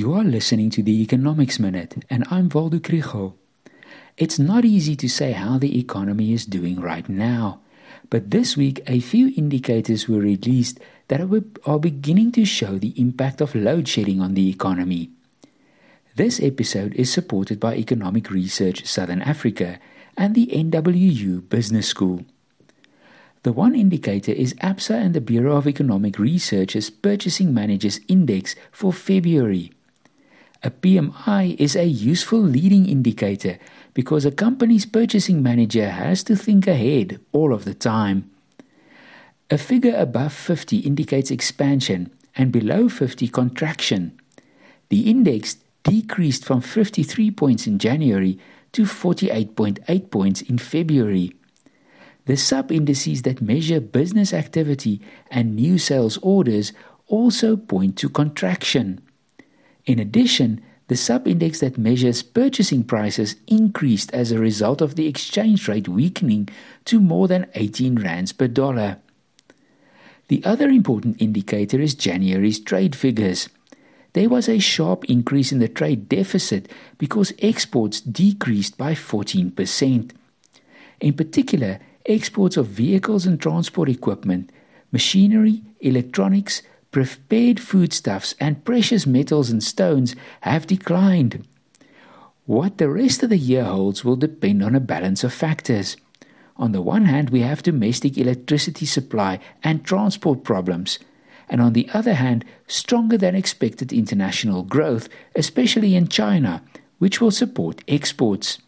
You are listening to the Economics Minute, and I'm Waldo Krugell. It's not easy to say how the economy is doing right now, but this week a few indicators were released that are beginning to show the impact of load shedding on the economy. This episode is supported by Economic Research Southern Africa and the NWU Business School. The one indicator is ABSA and the Bureau of Economic Research's Purchasing Managers Index for February. A PMI is a useful leading indicator because a company's purchasing manager has to think ahead all of the time. A figure above 50 indicates expansion and below 50 contraction. The index decreased from 53 points in January to 48.8 points in February. The sub indices that measure business activity and new sales orders also point to contraction. In addition, the sub-index that measures purchasing prices increased as a result of the exchange rate weakening to more than 18 rands per dollar. The other important indicator is January's trade figures. There was a sharp increase in the trade deficit because exports decreased by 14%. In particular, exports of vehicles and transport equipment, machinery, electronics, prepared foodstuffs, and precious metals and stones have declined. What the rest of the year holds will depend on a balance of factors. On the one hand, we have domestic electricity supply and transport problems, and on the other hand, stronger than expected international growth, especially in China, which will support exports.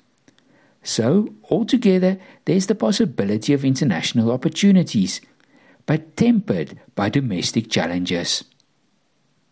So, altogether, there's the possibility of international opportunities but tempered by domestic challenges.